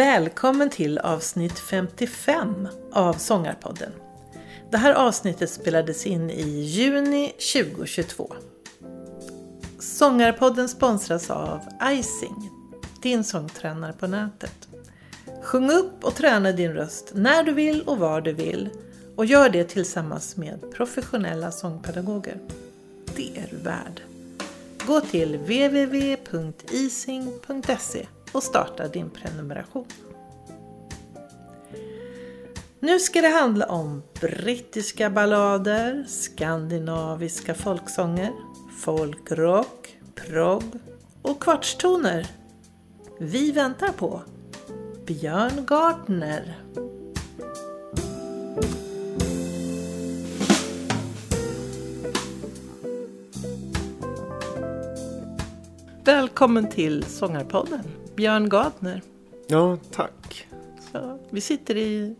Välkommen till avsnitt 55 av Sångarpodden. Det här avsnittet spelades in i juni 2022. Sångarpodden sponsras av Icing, din sångtränare på nätet. Sjung upp och träna din röst när du vill och var du vill och gör det tillsammans med professionella sångpedagoger. Det är du värd. Gå till www.ising.se och starta din prenumeration. Nu ska det handla om brittiska ballader, skandinaviska folksånger, folkrock, progg och kvartstoner. Vi väntar på Björn Gardner. Välkommen till Sångarpodden, Björn Gardner. Ja, tack. Så, vi sitter i,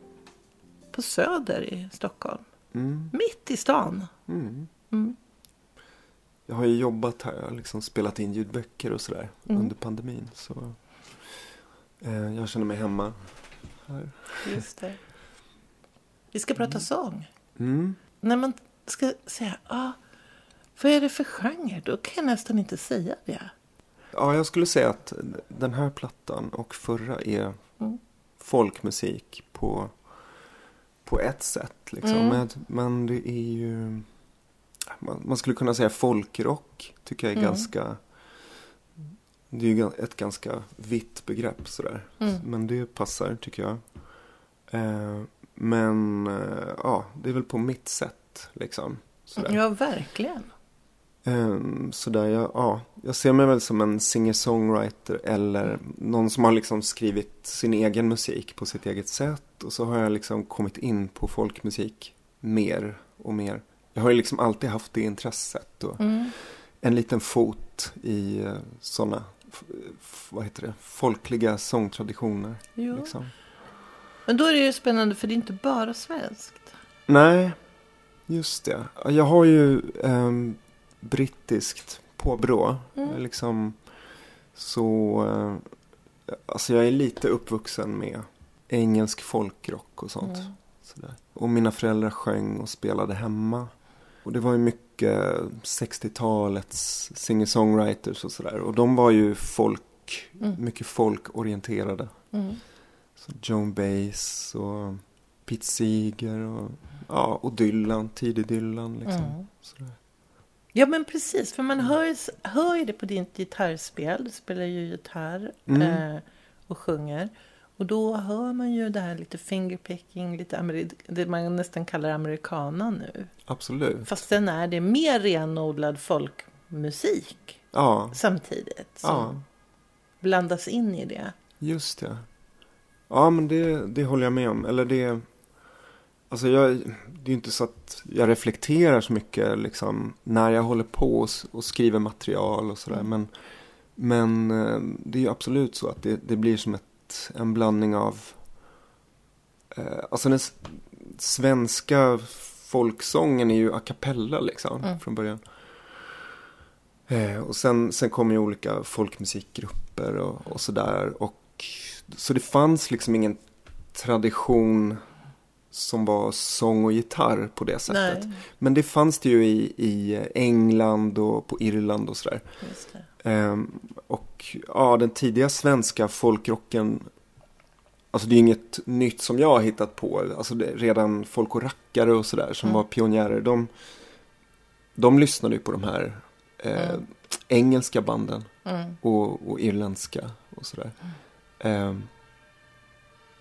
på Söder i Stockholm. Mm. Mitt i stan. Mm. Mm. Jag har ju jobbat här, jag har liksom spelat in ljudböcker och sådär Mm. under pandemin. Så eh, jag känner mig hemma här. Just det. Vi ska prata sång. Mm. När man ska säga, ah, vad är det för genre? Då kan jag nästan inte säga det. Ja, jag skulle säga att den här plattan och förra är Mm. folkmusik på, på ett sätt. Liksom. Mm. Men, men det är ju... Man, man skulle kunna säga folkrock, tycker jag är Mm. ganska... Det är ju ett ganska vitt begrepp sådär. Mm. Men det passar tycker jag. Eh, men eh, ja, det är väl på mitt sätt liksom. Sådär. Ja, verkligen. Ehm, sådär, jag, ja, jag ser mig väl som en singer-songwriter eller någon som har liksom skrivit sin egen musik på sitt eget sätt. Och så har jag liksom kommit in på folkmusik mer och mer. Jag har ju liksom alltid haft det intresset och Mm. en liten fot i sådana, vad heter det, folkliga sångtraditioner. Liksom. Men då är det ju spännande för det är inte bara svenskt. Nej, just det. Jag har ju ehm, brittiskt påbrå. Mm. Liksom, så, eh, alltså jag är lite uppvuxen med engelsk folkrock och sånt. Mm. Sådär. Och mina föräldrar sjöng och spelade hemma. Och det var ju mycket 60-talets singer-songwriters och sådär. Och de var ju folk, Mm. mycket folkorienterade. Mm. Så Joan Baez och Pete Seeger och, ja, och Dylan, tidig Dylan liksom. Mm. Sådär. Ja, men precis. För man hör, ju- hör ju det på ditt gitarrspel. Du spelar ju gitarr Mm. eh, och sjunger. Och då hör man ju det här lite fingerpicking, lite det man nästan kallar americana nu. Absolut. Fast sen är det mer renodlad folkmusik Ja, samtidigt. Som ja, blandas in i det. just det. Ja, men det, det håller jag med om. Eller det... Alltså jag, det är inte så att jag reflekterar så mycket liksom när jag håller på och, och skriver material och sådär. Men, men eh, det är ju absolut så att det, det blir som ett, en blandning av eh, Alltså den svenska folksången är ju a cappella liksom Mm. från början. Eh, och sen, sen kommer ju olika folkmusikgrupper och, och sådär. Och, så det fanns liksom ingen tradition som var sång och gitarr på det sättet. Nej, Men det fanns det ju i, i England och på Irland och sådär. Ehm, och ja, den tidiga svenska folkrocken Alltså det är inget nytt som jag har hittat på. Alltså det, redan folk och rackare och sådär som Mm. var pionjärer. De, de lyssnade ju på de här eh, Mm. engelska banden Mm. och, och irländska och sådär. Ehm,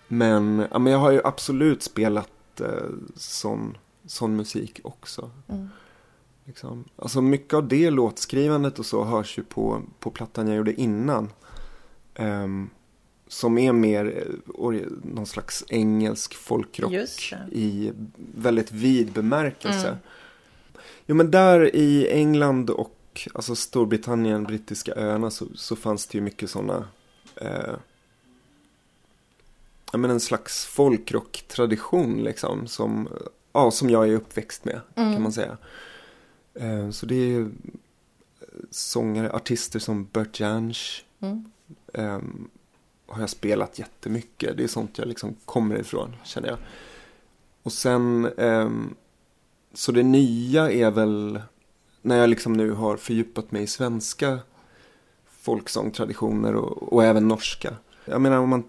men, ja, men jag har ju absolut spelat eh, sån, sån musik också. Mm. Liksom. Alltså mycket av det låtskrivandet och så hörs ju på, på plattan jag gjorde innan. Ehm, som är mer eh, ori- någon slags engelsk folkrock i väldigt vid bemärkelse. Mm. Jo men där i England och alltså Storbritannien, brittiska öarna så, så fanns det ju mycket sådana eh, ja, men en slags folkrocktradition liksom som, ja, som jag är uppväxt med Mm. kan man säga. Eh, så det är ju sångare, artister som Bert Jansch, Mm. ehm, har jag spelat jättemycket. Det är sånt jag liksom kommer ifrån, känner jag. Och sen, ehm, så det nya är väl när jag liksom nu har fördjupat mig i svenska folksångtraditioner och, och även norska. Jag menar om man eh,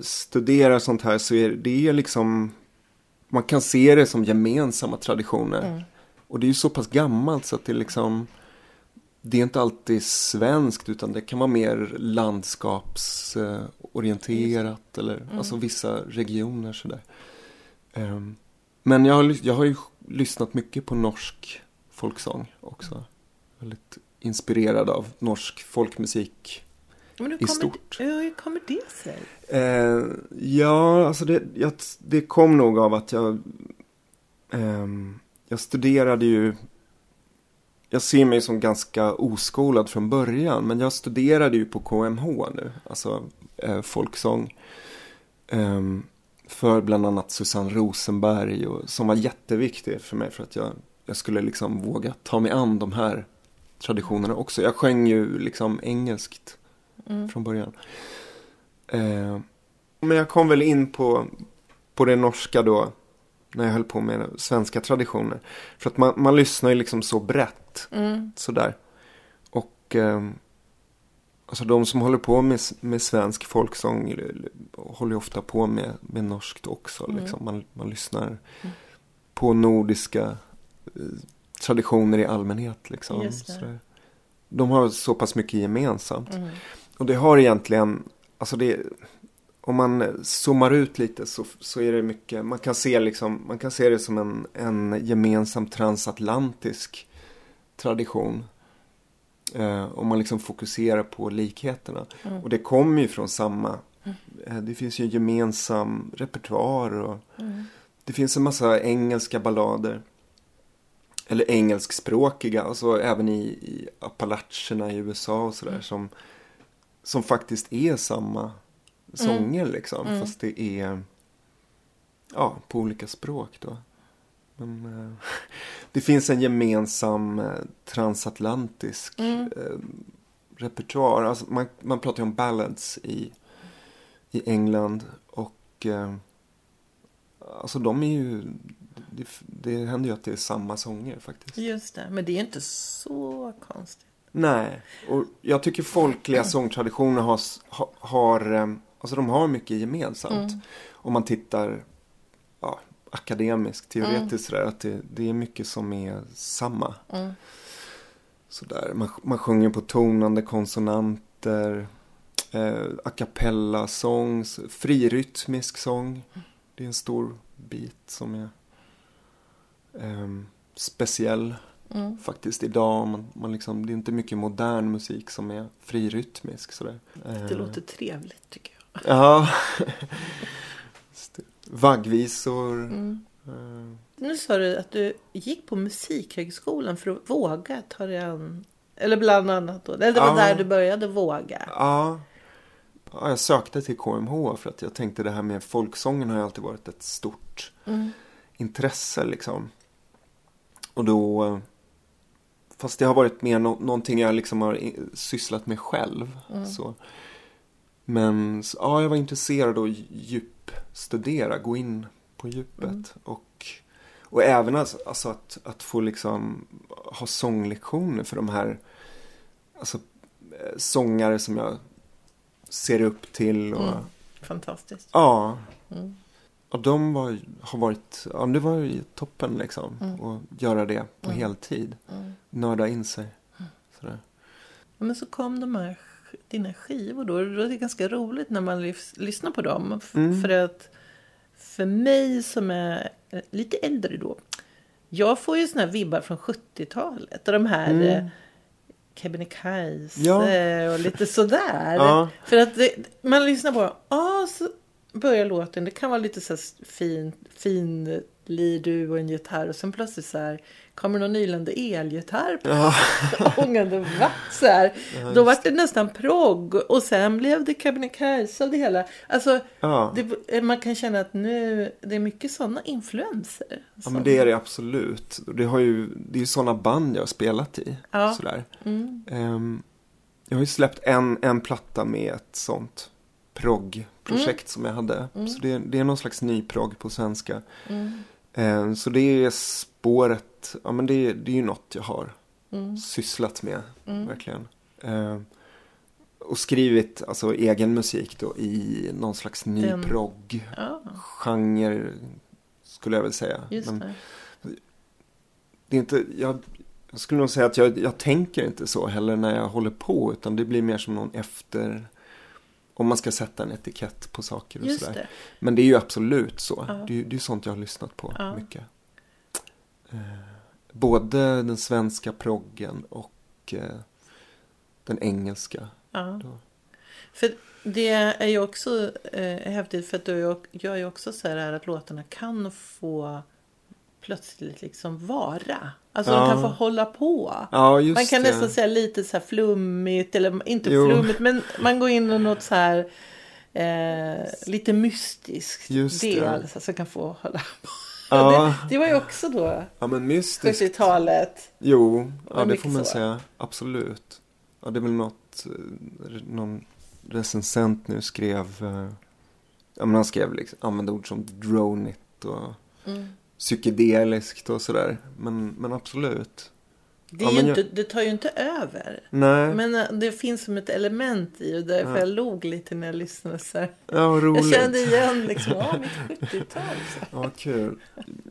studerar sånt här så är det liksom, man kan se det som gemensamma traditioner. Mm. Och det är ju så pass gammalt så att det liksom det är inte alltid svenskt utan det kan vara mer landskapsorienterat eller Mm. alltså vissa regioner sådär. Ehm, Men jag har, jag har ju lyssnat mycket på norsk folksång också. Väldigt inspirerad av norsk folkmusik. Men hur I kommer, stort. Hur kommer det sig? Eh, ja, alltså det, jag, det kom nog av att jag, ehm, jag studerade ju, jag ser mig som ganska oskolad från början, men jag studerade ju på KMH nu, alltså eh, folksång. Ehm, för bland annat Susanne Rosenberg, och, som var jätteviktig för mig för att jag, jag skulle liksom våga ta mig an de här traditionerna också. Jag sjöng ju liksom engelskt Mm. från början. Eh, men jag kom väl in på, på det norska då. När jag höll på med svenska traditioner. För att man, man lyssnar ju liksom så brett. Mm. Sådär. Och eh, alltså de som håller på med, med svensk folksång håller ju ofta på med, med norskt också. Mm. Liksom. Man, man lyssnar på nordiska eh, traditioner i allmänhet. Liksom. Sådär. De har så pass mycket gemensamt. Mm. Och det har egentligen, alltså det, om man zoomar ut lite så, så är det mycket, man kan se liksom, man kan se det som en, en gemensam transatlantisk tradition. Eh, om man liksom fokuserar på likheterna. Mm. Och det kommer ju från samma, eh, det finns ju en gemensam repertoar och Mm. det finns en massa engelska ballader. Eller engelskspråkiga, alltså även i, i Appalacherna i USA och sådär. Som, som faktiskt är samma sånger liksom. Mm. Fast det är ja, på olika språk då. Men, eh, det finns en gemensam eh, transatlantisk Mm. eh, repertoar. Alltså man, man pratar ju om ballads i, i England. Och eh, alltså de är ju, det, det händer ju att det är samma sånger faktiskt. Just det, men det är inte så konstigt. Nej, och jag tycker folkliga sångtraditioner har, har, eh, alltså de har mycket gemensamt. Mm. Om man tittar ja, akademiskt, teoretiskt sådär, att det, det är mycket som är samma. Mm. Sådär. Man, man sjunger på tonande konsonanter, eh, a cappella sång, s- frirytmisk sång. Det är en stor bit som är ehm, speciell Mm. faktiskt idag. Man, man liksom, det är inte mycket modern musik som är frirytmisk sådär. Det Eh, låter trevligt tycker jag. Ja. Vaggvisor. Mm. eh, Nu sa du att du gick på Musikhögskolan för att våga ta dig an eller bland annat då. Eller det var Ja. där du började våga. Ja. ja, jag sökte till KMH för att jag tänkte det här med folksången har alltid varit ett stort Mm. intresse liksom. Och då, eh, fast det har varit mer nå- någonting jag liksom har sysslat med själv. Mm. Så. Men så, ja, jag var intresserad av att djupstudera, gå in på djupet. Mm. Och, och även alltså, alltså att, att få liksom ha sånglektioner för de här alltså, eh, sångare som jag ser upp till. Och, Mm. Fantastiskt. Ja, Mm. Och de var, har varit, ja det var ju toppen liksom. Mm. Och göra det på Mm. heltid. Mm. Nörda in sig. Sådär. Ja, Men så kom de här dina skivor då. Då är det ganska roligt när man lys- lyssnar på dem. Mm. För att för mig som är eh, lite äldre då. Jag får ju såna här vibbar från 70-talet. Och de här Mm. mm. Kebnekaise Ja. och lite sådär. Ja. För att det, man lyssnar på ah, så börjar låten. Det kan vara lite så här fin, fin lidu och en gitarr. Och sen plötsligt så här kommer någon nylande elgitarr på Ja. ångande vatt så här. Ja, Då var det nästan progg och sen blev det Kebnekaise av det hela. Alltså, Ja. det, man kan känna att nu, det är mycket sådana influenser. ja, men det är det absolut. Det, har ju, det är ju sådana band jag har spelat i. Ja. Sådär. Mm, Ehm, jag har ju släppt en, en platta med ett sånt proggprojekt som jag hade. Mm. Så det, det är någon slags ny progg på svenska. Mm. Eh, så det är spåret, ja men det, det är ju något jag har Mm. sysslat med, Mm. verkligen. Eh, och skrivit alltså egen musik då i någon slags ny Den- progg Ja, genre skulle jag väl säga. just Men det. det är inte, jag, jag skulle nog säga att jag, jag tänker inte så heller när jag håller på. Utan det blir mer som någon efter, om man ska sätta en etikett på saker och Just sådär. det. Men det är ju absolut så. Ja. Det, är- det är sånt jag har lyssnat på Ja. mycket. Eh, både den svenska proggen och eh, den engelska. Ja. För det är ju också eh, häftigt för att du gör ju också så här att låtarna kan få plötsligt liksom vara. Alltså Ja. de kan få hålla på. Ja, Man kan det. nästan säga lite så här flummigt eller inte Jo. flummigt men man går in i något så här eh, lite mystiskt Just det. del så som kan få hålla på. Ja, Det, det var ju också då ja men mystiskt. 70-talet. Jo, ja, det får man så. säga. Absolut. Ja, det är väl något, eh, någon recensent nu skrev, eh, ja men han skrev liksom, använde ord som dronigt och Mm. Psykedeliskt och sådär. Men, men absolut. Det, Ja, men inte, jag- det tar ju inte över. Nej, Men eh, det finns som ett element i och därför Ja. jag log lite när jag lyssnade. Så här. ja roligt. Jag kände igen liksom, ja mitt 70-tal. så. Ja, kul.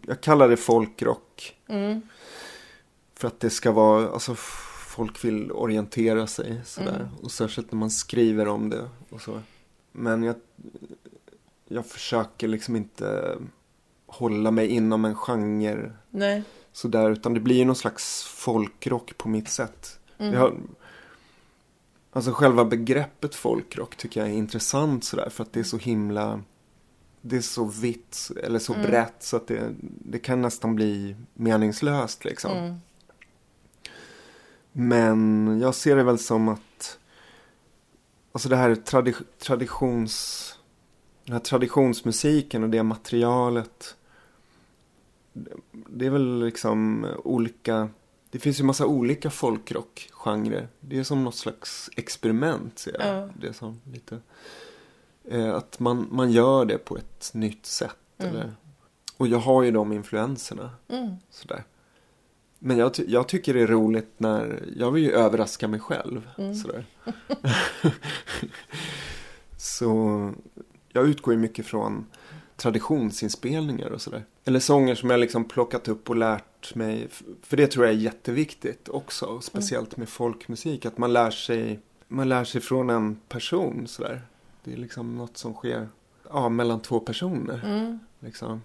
Jag kallar det folkrock. Mm. För att det ska vara, alltså folk vill orientera sig sådär. Mm. Och särskilt när man skriver om det och så. Men jag, jag försöker liksom inte hålla mig inom en genre Nej. sådär. Utan det blir ju någon slags folkrock på mitt sätt. Mm. Har, alltså själva begreppet folkrock tycker jag är intressant sådär. För att det är så himla, det är så vitt eller så Mm. brett så att det, det kan nästan bli meningslöst liksom. Mm. Men jag ser det väl som att Alltså det här tradi- traditions Den här traditionsmusiken och det materialet Det är väl liksom olika Det finns ju massa olika folkrockgenrer Det är som något slags experiment ser jag Ja. det som lite eh, Att man, man gör det på ett nytt sätt Mm. eller Och jag har ju de influenserna Mm. Sådär. Men jag, ty- jag tycker det är roligt när, jag vill ju överraska mig själv. Mm. Sådär. Så jag utgår ju mycket från traditionsinspelningar och sådär. Eller sånger som jag liksom plockat upp och lärt mig. För det tror jag är jätteviktigt också. Speciellt med folkmusik. Att man lär sig, man lär sig från en person sådär. Det är liksom något som sker ja, mellan två personer. Mm. Liksom.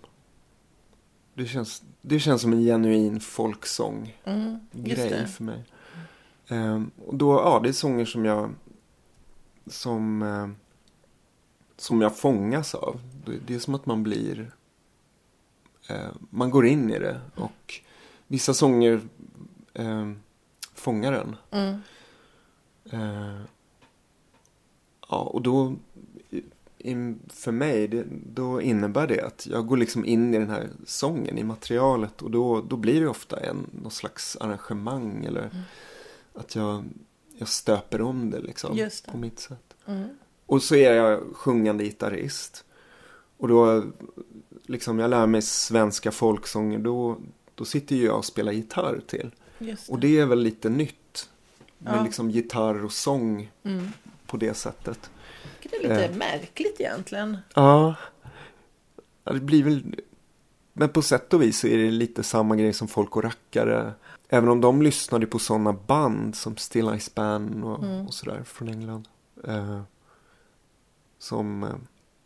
Det, känns, det känns som en genuin folksång Mm. Grej för mig. Ehm, och då, ja, det är sånger som jag som, eh, som jag fångas av. Det, är som att man blir eh, man går in i det och vissa sånger eh, fångar en. Mm. Eh, ja, och då för mig, det, då innebär det att jag går liksom in i den här sången, i materialet och då, då blir det ofta en, någon slags arrangemang eller Mm. att jag, jag stöper om det liksom på mitt sätt. Mm. Och så är jag sjungande gitarrist. Och då, liksom jag lär mig svenska folksånger, då, då sitter ju jag och spelar gitarr till. Just Och det är väl lite nytt. Med Ja. liksom gitarr och sång Mm. på det sättet. Det är lite Eh. märkligt egentligen. Ja. ja. Det blir väl... Men på sätt och vis så är det lite samma grej som folk och rackare. Även om de lyssnade på sådana band som Still Ice Band och, Mm. och sådär från England. Eh, som... Eh,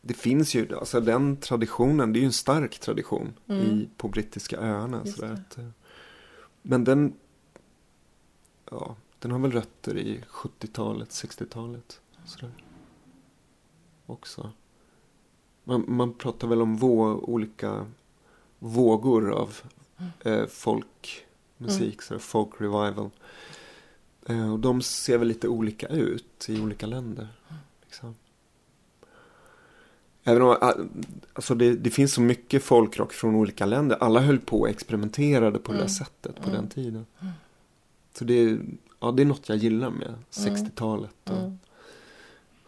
det finns ju, alltså den traditionen, det är ju en stark tradition Mm. i, på brittiska öarna. Det. att, eh, men den... Ja, den har väl rötter i 70-talet, 60-talet. Sådär. Också. Man, man pratar väl om vå, olika vågor av eh, folkmusik, så folk revival. Eh, och de ser väl lite olika ut i olika länder. Liksom. Även om ah, alltså det, det finns så mycket folkrock från olika länder. Alla höll på och experimenterade på det där Mm. sättet på Mm. den tiden. Så det, är- ja, det är något jag gillar med 60-talet och Mm.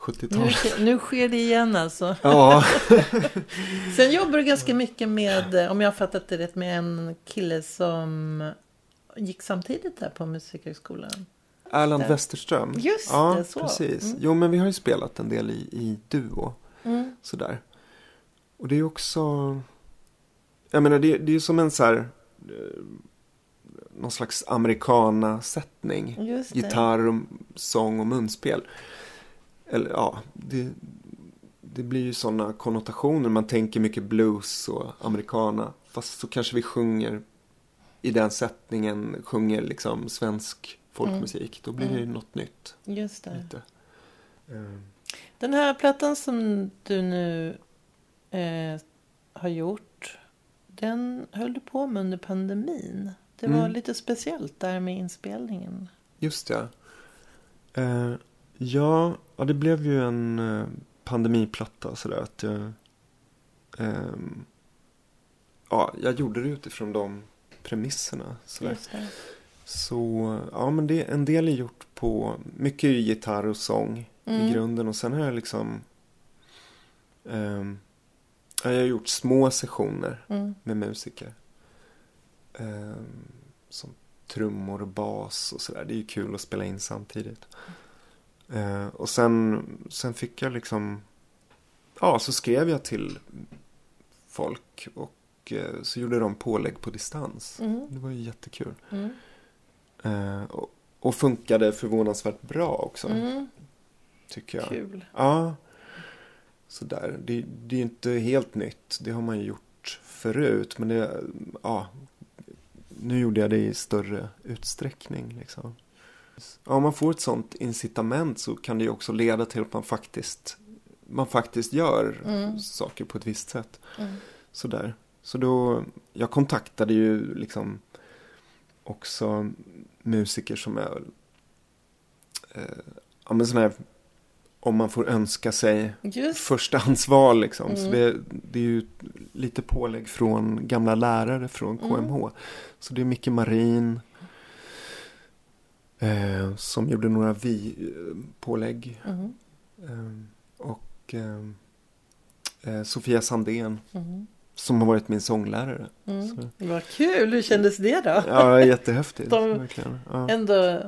Nu, 70-talet. sker- nu sker det igen alltså. Ja, Sen jobbar du ganska mycket med, om jag har fattat det rätt, med en kille som gick samtidigt där på Musikhögskolan. Erland. Westerström. Just ja, det, så. precis. Mm. Jo, men vi har ju spelat en del i, i duo. Mm. Sådär. Och det är också... Jag menar, det, det är ju som en så här... eh, Någon slags americana-sättning. Gitarr, och sång och munspel. Eller ja, det, det blir ju sådana konnotationer. Man tänker mycket blues och americana. Fast så kanske vi sjunger i den sättningen, sjunger liksom svensk folkmusik. Då blir det ju Mm. något nytt. Just det. Lite. Eh, Den här plattan som du nu eh, har gjort, den höll du på med under pandemin. Det var Mm. lite speciellt där med inspelningen. Just det. Eh, ja, ja, det blev ju en eh, pandemiplatta sådär att jag... ehm, ja, jag gjorde det utifrån de premisserna. Sådär. Just det. Så ja, men det, en del är gjort på mycket är gitarr och sång Mm. i grunden. Och sen har jag liksom... ja, jag har gjort små sessioner Mm. med musiker. Ehm, som trummor och bas och sådär. Det är ju kul att spela in samtidigt. Eh, och sen, sen fick jag liksom... Ja, så skrev jag till folk och eh, så gjorde de pålägg på distans. Mm. Det var ju jättekul. Mm. Eh, och, och funkade förvånansvärt bra också, Mm. tycker jag. Kul. Ja, sådär. Det, det är inte helt nytt. Det har man ju gjort förut. Men det, ja, nu gjorde jag det i större utsträckning. Liksom. Ja, om man får ett sånt incitament så kan det ju också leda till att man faktiskt, man faktiskt gör Mm. saker på ett visst sätt. Mm. Sådär. Så då, jag kontaktade ju liksom också musiker som är, eh, ja men sådana här, om man får önska sig Just förstahandsval liksom. Så Mm. det, det är ju lite pålägg från gamla lärare från KMH. Mm. Så det är Micke Marin eh, som gjorde några vi eh, pålägg. mm. Eh, och eh, eh, Sofia Sandén Mm. Som har varit min sånglärare. Mm. Så- Vad kul, hur kändes det då? Ja, jättehäftigt. De- verkligen. Ja. Ändå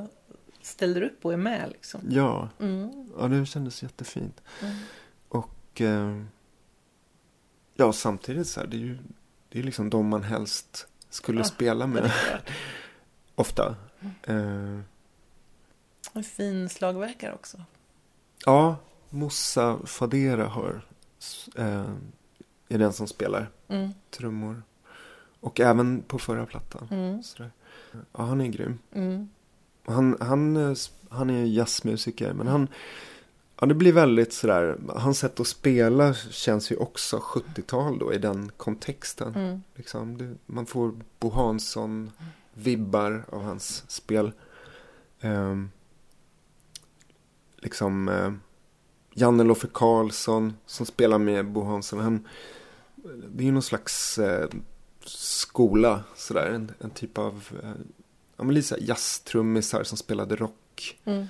ställer upp och är med liksom. Ja, Mm. ja, det kändes jättefint. Mm. Och eh, ja, samtidigt så här, det är ju det är liksom de man helst skulle Ja, spela med ofta. Eh, En fin slagverkare också. ja, Mossa Fadera har, eh, är den som spelar Mm. trummor. Och även på förra plattan. Mm. Sådär. Ja, han är grym. Mm. Han, han, eh, han är jazzmusiker, men han... Ja, det blir väldigt sådär... Hans sätt att spela känns ju också 70-tal då i den kontexten. Mm. Liksom. Det, man får Bo Hansson-vibbar av hans spel. Ehm, liksom eh, Janne Loffe Karlsson som spelar med Bo Hansson. Han, det är ju någon slags eh, skola, sådär. En, en typ av eh, ja, men här jazztrummisar som spelade rock. Mm.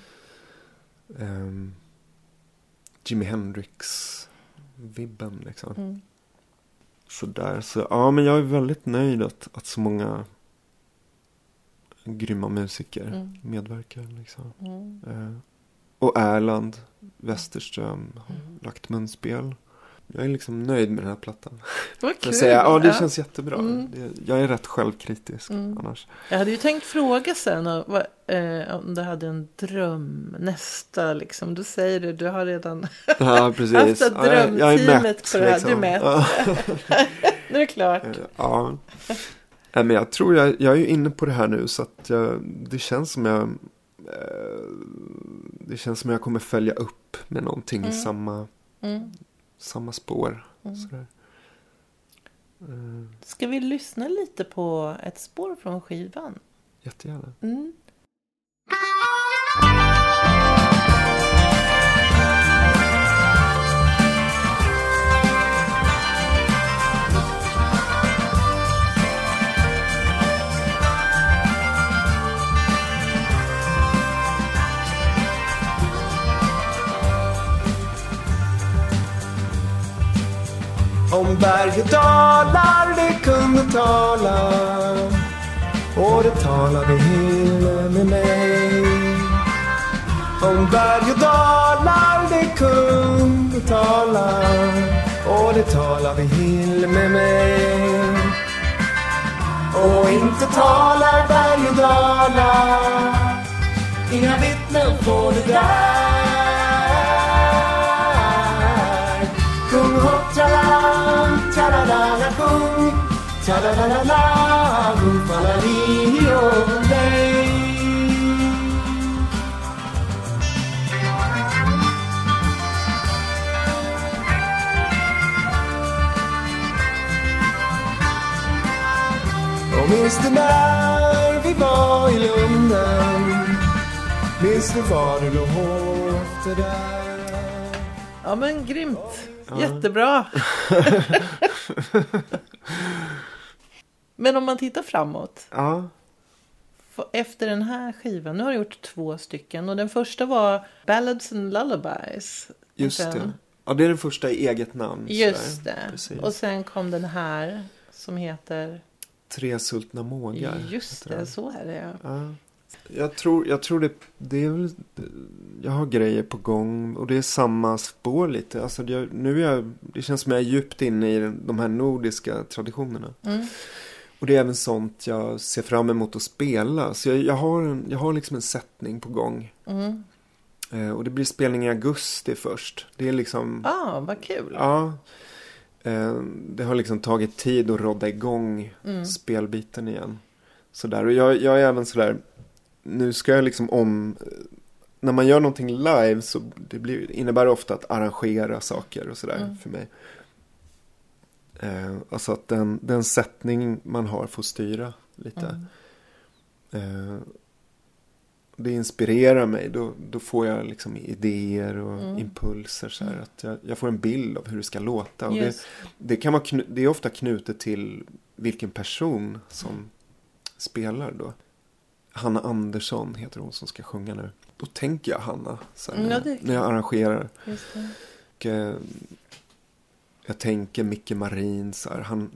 Ehm, Jimi Hendrix-vibben liksom. Mm. Sådär, så ja men jag är väldigt nöjd att, att så många grymma musiker Mm. medverkar liksom. Mm. Och Erland Westerström har Mm. lagt munspel. Jag är liksom nöjd med den här plattan. Vad kul. säga, ja det känns jättebra. Mm. Jag är rätt självkritisk Mm. annars. Jag hade ju tänkt fråga sen vad, eh, om du hade en dröm nästa liksom. Du säger det, du har redan... Ja precis. Haft ett Ja, jag, jag är drömteamet mätt. för det här. Du är liksom. mätt. Nu är det klart. Eh, Ja. Nej, men jag tror jag, jag är ju inne på det här nu så att jag, det känns som jag eh, det känns som jag kommer följa upp med någonting i Mm. samma, Mm. samma spår. Mm. Sådär. Eh, Ska vi lyssna lite på ett spår från skivan? jättegärna. Mm. Varje dalar vi kunde tala? Och det talade hela med mig. Om berg och dalar vi kunde tala. Och det talade hela med mig. Och inte talar berg och dalar. Inga vittnen får det där. Och minns du när vi var i Lunden? Minns du var du lovade där? Ja men grymt. Jättebra. men om man tittar framåt. Ja, Efter den här skivan. Nu har du gjort två stycken. Och den första var Ballads and Lullabies. just Sen- det. Ja, det är den första i eget namn. Just sådär. det. Precis. Och sen kom den här. Som heter. Tre sultna mågar. Just det, så är det ja. Ja. Jag tror, jag tror det, det är väl, jag har grejer på gång och det är samma spår lite. Alltså jag, nu är jag, det känns som jag är djupt inne i de här nordiska traditionerna. Mm. Och det är även sånt jag ser fram emot att spela. Så jag, jag, har, en, jag har liksom en sättning på gång. Mm. Eh, och det blir spelning i augusti först. Det är liksom, Ah, vad kul. ja. Eh, det har liksom tagit tid att rodda igång Mm. spelbiten igen. Sådär. Och jag, jag är även sådär, nu ska jag liksom om, när man gör någonting live så det blir, innebär det ofta att arrangera saker och sådär Mm. för mig. Eh, alltså att den, den sättning man har får styra lite. Mm. Eh, det inspirerar mig, då, då får jag liksom idéer och Mm. impulser. Så här, att jag, jag får en bild av hur det ska låta. Och det, det, kan vara knu, det är ofta knutet till vilken person som spelar då. Hanna Andersson heter hon som ska sjunga nu. Då tänker jag Hanna här, Mm, när, ja, när jag arrangerar. Och, eh, jag tänker Micke Marin så här, han,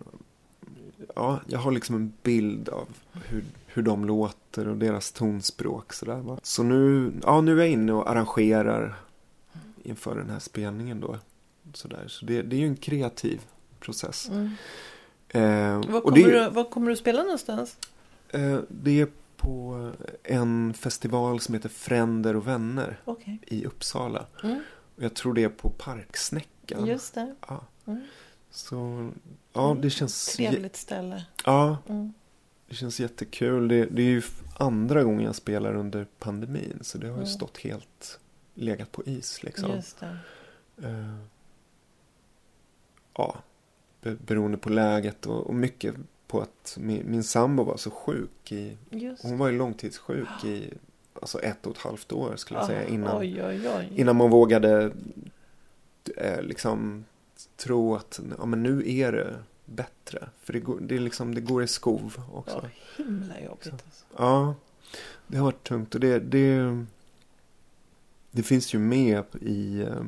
ja, jag har liksom en bild av hur, hur de låter och deras tonspråk. Så, där, va? så nu, ja, nu är jag inne och arrangerar inför den här spelningen då. Så, där. så det, det är ju en kreativ process. Mm. Eh, och kommer det, du, var kommer du spela någonstans? eh, det är på en festival som heter Fränder och vänner Okej. i Uppsala. Mm. Och jag tror det är på Parksnäckan. Just det. Ja. Mm. Så ja, det känns, Trevligt ställe. ja, Mm. det känns jättekul. Det, det är ju andra gången jag spelar under pandemin. Så det har ju Mm. stått helt legat på is liksom. Just det. Eh, ja, be, beroende på läget och, och mycket på att min, min sambo var så sjuk. I, hon var ju långtidssjuk i alltså ett och ett halvt år skulle jag Ah, säga. Innan, Oj, oj, oj. innan man vågade eh, liksom tro att ja, men nu är det bättre. För det går, det är liksom, det går i skov också. Ja, himla jobbigt alltså. Ja, det har varit tungt. Och det, det, det finns ju med i eh,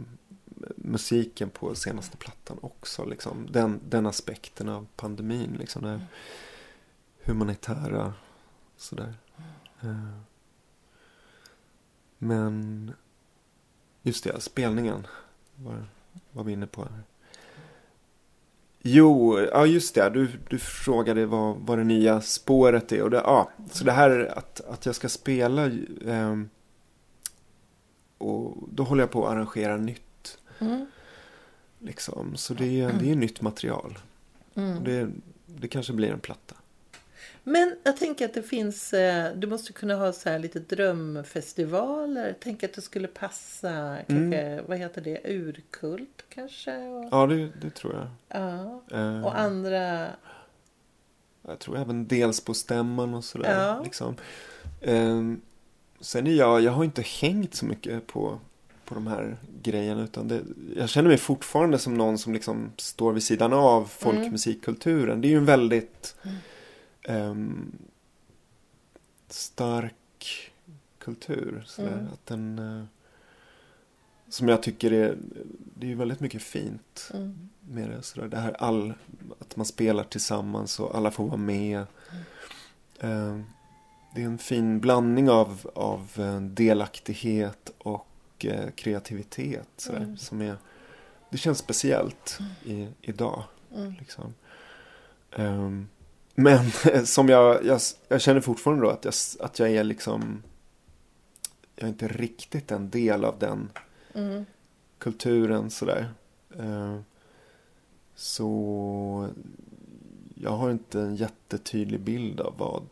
musiken på senaste plattan också. Liksom. Den, den aspekten av pandemin. Liksom, det humanitära sådär. Eh. Men just det, spelningen var, var vi inne på. Här. Jo, ja just det. Du, du frågade vad, vad det nya spåret är. Och det, ja, så det här att, att jag ska spela. Eh, och då håller jag på att arrangera nytt. Mm. Liksom. Så det, är- det är nytt material. Mm. Det, det kanske blir en platta. Men jag tänker att det finns, eh, du måste kunna ha så här lite drömfestivaler. Tänk att det skulle passa, kanske, vad heter det, urkult kanske? Ja, det, det tror jag. ja. Eh, och andra, Jag tror även dels på stämman och sådär. Ja. Liksom. Ehm, sen är jag, jag har inte hängt så mycket på, på de här grejerna. Utan det, jag känner mig fortfarande som någon som liksom står vid sidan av folkmusikkulturen. Det är ju en väldigt ehm, stark kultur. Sådär. Mm. Att den, eh, som jag tycker är, det är ju väldigt mycket fint Mm. med det. Sådär. Det här all, att man spelar tillsammans och alla får vara med. Eh, det är en fin blandning av, av eh, delaktighet och eh, kreativitet. Sådär, Mm. som är, det känns speciellt i, idag. Mm. Liksom. Ehm, men som jag, jag, jag känner fortfarande då att jag, att jag är liksom Jag är inte riktigt en del av den Mm. kulturen sådär. Ehm, så jag har inte en jättetydlig bild av vad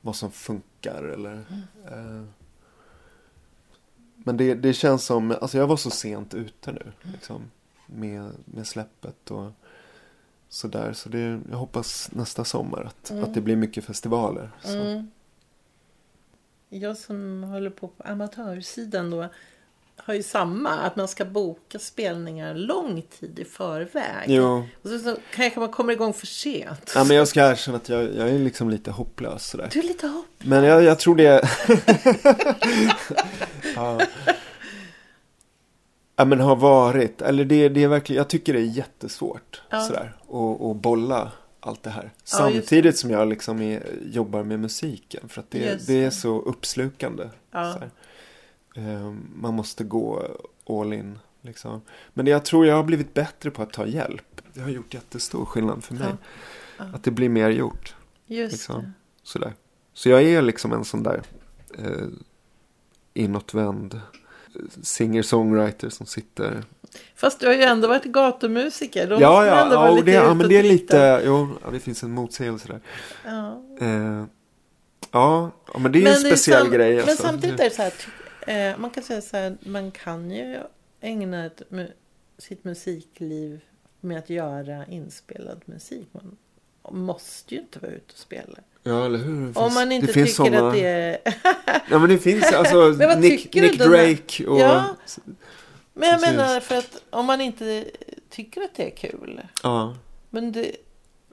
vad som funkar eller eh, Men det, det känns som, alltså jag var så sent ute nu liksom med, med släppet och sådär. Så det, jag hoppas nästa sommar att, Mm. att det blir mycket festivaler. Mm. Jag som håller på på amatörsidan då har ju samma, att man ska boka spelningar lång tid i förväg. Jo, Och så, så kanske man kommer igång för sent. ja, men jag ska erkänna att jag, jag är liksom lite hopplös sådär. Du är lite hopp. Men jag, jag tror det... ja. ja men har varit, eller det, det är verkligen, jag tycker det är jättesvårt Ja. sådär. att att bolla allt det här. Samtidigt som jag liksom är, jobbar med musiken. För att det, det är det. så uppslukande. Ehm, man måste gå all in. Liksom. Men det, jag tror jag har blivit bättre på att ta hjälp. Det har gjort jättestor skillnad för mig. Att det blir mer gjort. Just Liksom. det. Sådär. Så jag är liksom en sån där eh, inåtvänd singer-songwriter som sitter... Fast du har ju ändå varit gatumusiker. Då ja, ja, ja, lite det, ja, men det är lite... Jo, ja, det finns en motsägelse där. Ja. Eh, ja, men det är ju en speciell sam- grej. Men alltså. samtidigt är det så här, eh, man kan säga så här, man kan ju ägna ett, sitt musikliv med att göra inspelad musik. Man måste ju inte vara ute och spela. Ja, eller hur? Det finns, Om man inte det finns tycker såna... att det är... Ja, men det finns alltså Men Nick, Nick Drake och... Ja. Men jag Precis. menar för att om man inte tycker att det är kul. Ja, Men, det,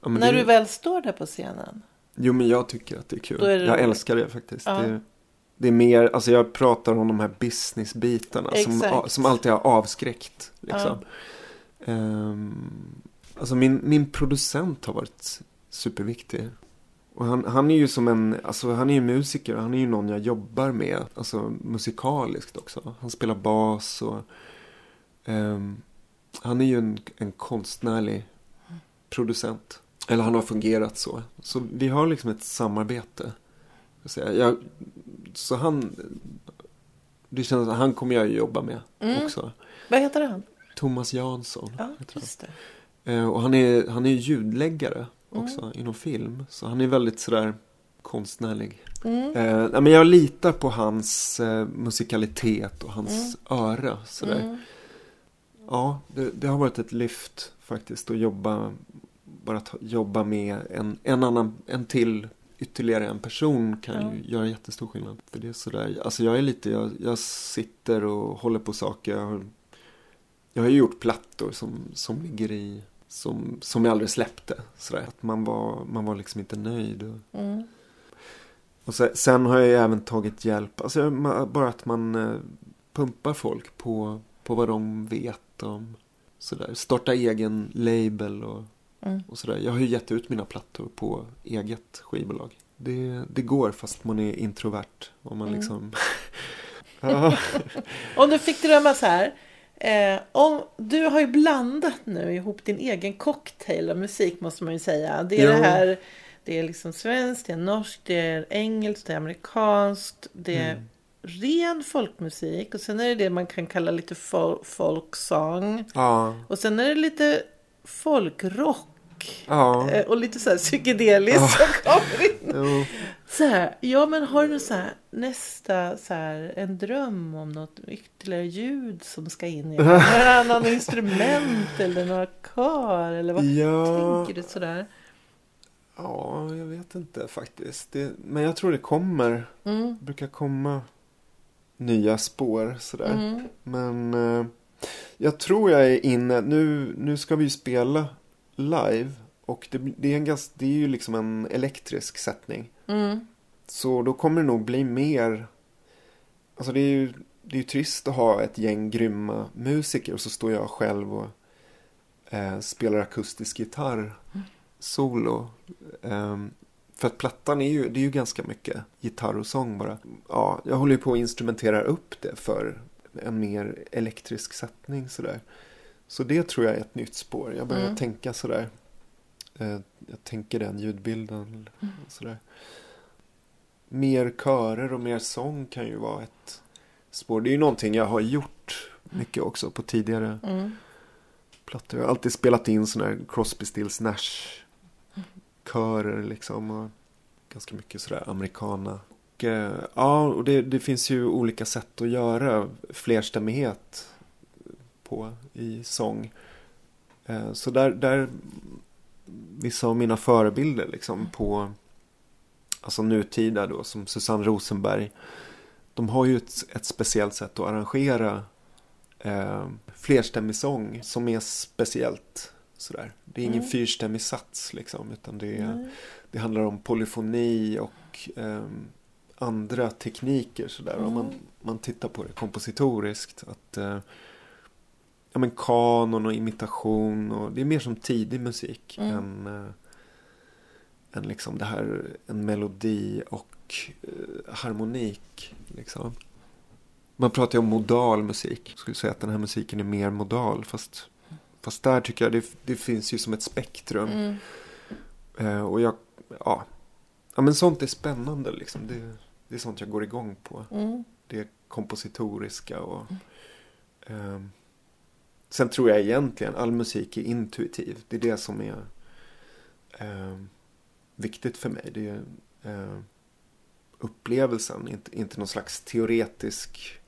ja, men när det... du väl står där på scenen. Jo, men jag tycker att det är kul. Är det Jag älskar det faktiskt. Ja. Det, det är mer, alltså jag pratar om de här businessbitarna som, som alltid har avskräckt. Liksom. Ehm, alltså min, min producent har varit superviktig. Och han, han är ju som en, alltså han är ju musiker, han är ju någon jag jobbar med, alltså musikaliskt också. Han spelar bas och ehm, han är ju en, en konstnärlig producent. Eller han har fungerat så. Så vi har liksom ett samarbete. Jag så han, det känns att han kommer jag ju jobba med Mm. också. Vad heter han? Thomas Jansson. Ja, just det. Eh, och han är, han är ljudläggare också Mm. inom film. Så han är väldigt sådär konstnärlig. Mm. Eh, men jag litar på hans eh, musikalitet och hans öra. Sådär. Mm. Ja, det, det har varit ett lyft faktiskt att jobba, bara ta, jobba med en, en annan, en till, ytterligare en person kan Ja. ju göra jättestor skillnad. För det är sådär, alltså jag är lite, jag, jag sitter och håller på saker. Jag har, jag har ju gjort plattor som, som ligger i, som, som jag aldrig släppte. Sådär. Att man var, man var liksom inte nöjd. Och, Mm. och sen, sen har jag ju även tagit hjälp, alltså bara att man eh, pumpar folk på, på vad de vet om sådär. Starta egen label och, Mm. och sådär. Jag har ju gett ut mina plattor på eget skivbolag. Det, det går fast man är introvert. Om man Mm. liksom... Om du fick drömma så här. Eh, om, du har ju blandat nu ihop din egen cocktail av musik måste man ju säga. Det är Jo. det här. Det är liksom svenskt, det är norskt, det är engelskt, det är amerikanskt. Det är Mm. ren folkmusik och sen är det det man kan kalla lite fol- folksång. ja. Och sen är det lite folkrock. Ja. Eh, Och lite så här psykedeliskt som kommer in. Jo. Så här, ja men har du så här, nästa så här, en dröm om något ytterligare ljud som ska in i? Några någon instrument eller några kör eller vad Ja. tänker du sådär? ja, jag vet inte faktiskt. Det, men jag tror det kommer. Mm, Det brukar komma nya spår sådär. mm, Men eh, jag tror jag är inne. Nu, nu ska vi ju spela live. Och det, det, är en ganska, det är ju liksom en elektrisk sättning. mm, Så då kommer det nog bli mer. Alltså det är ju det är ju trist att ha ett gäng grymma musiker och så står jag själv och eh, spelar akustisk gitarr solo. Um, för att plattan är ju, det är ju ganska mycket gitarr och sång bara. Ja, jag håller ju på att instrumentera upp det för en mer elektrisk sättning sådär. Så det tror jag är ett nytt spår. Jag börjar Mm. tänka sådär. Eh, jag tänker den ljudbilden. Mm. Sådär. Mer körer och mer sång kan ju vara ett spår. Det är ju någonting jag har gjort mycket också på tidigare Mm. plattor. Jag har alltid spelat in sådana här Crosby, Stills, Nash körer liksom. Och ganska mycket sådär americana. Och, eh, ja, och det, det finns ju olika sätt att göra flerstämmighet på i sång. Eh, så där, där vissa av mina förebilder liksom på alltså nutida då som Susanne Rosenberg. De har ju ett, ett speciellt sätt att arrangera eh, flerstämmig sång som är speciellt. Sådär. Det är ingen Mm. fyrstämmig sats liksom utan det, är, Nej. det handlar om polyfoni och ehm, andra tekniker sådär. Om man, Mm. man tittar på det kompositoriskt. Att, eh, ja, men kanon och imitation och det är mer som tidig musik Mm. än, eh, än liksom det här en melodi och eh, harmonik. Liksom. Man pratar ju om modal musik. Jag skulle säga att den här musiken är mer modal fast, fast där tycker jag det, det finns ju som ett spektrum. Mm. Eh, och jag, ja. ja, men sånt är spännande liksom. Det, det är sånt jag går igång på. Mm. Det kompositoriska och ehm, Sen tror jag egentligen all musik är intuitiv. Det är det som är ehm, viktigt för mig. Det är ehm, upplevelsen, inte, inte någon slags teoretisk